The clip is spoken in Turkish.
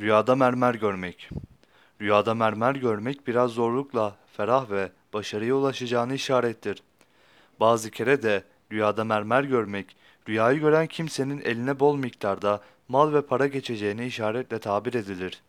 Rüyada mermer görmek. Rüyada mermer görmek biraz zorlukla ferah ve başarıya ulaşacağını işarettir. Bazı kere de rüyada mermer görmek, rüyayı gören kimsenin eline bol miktarda mal ve para geçeceğini işaretle tabir edilir.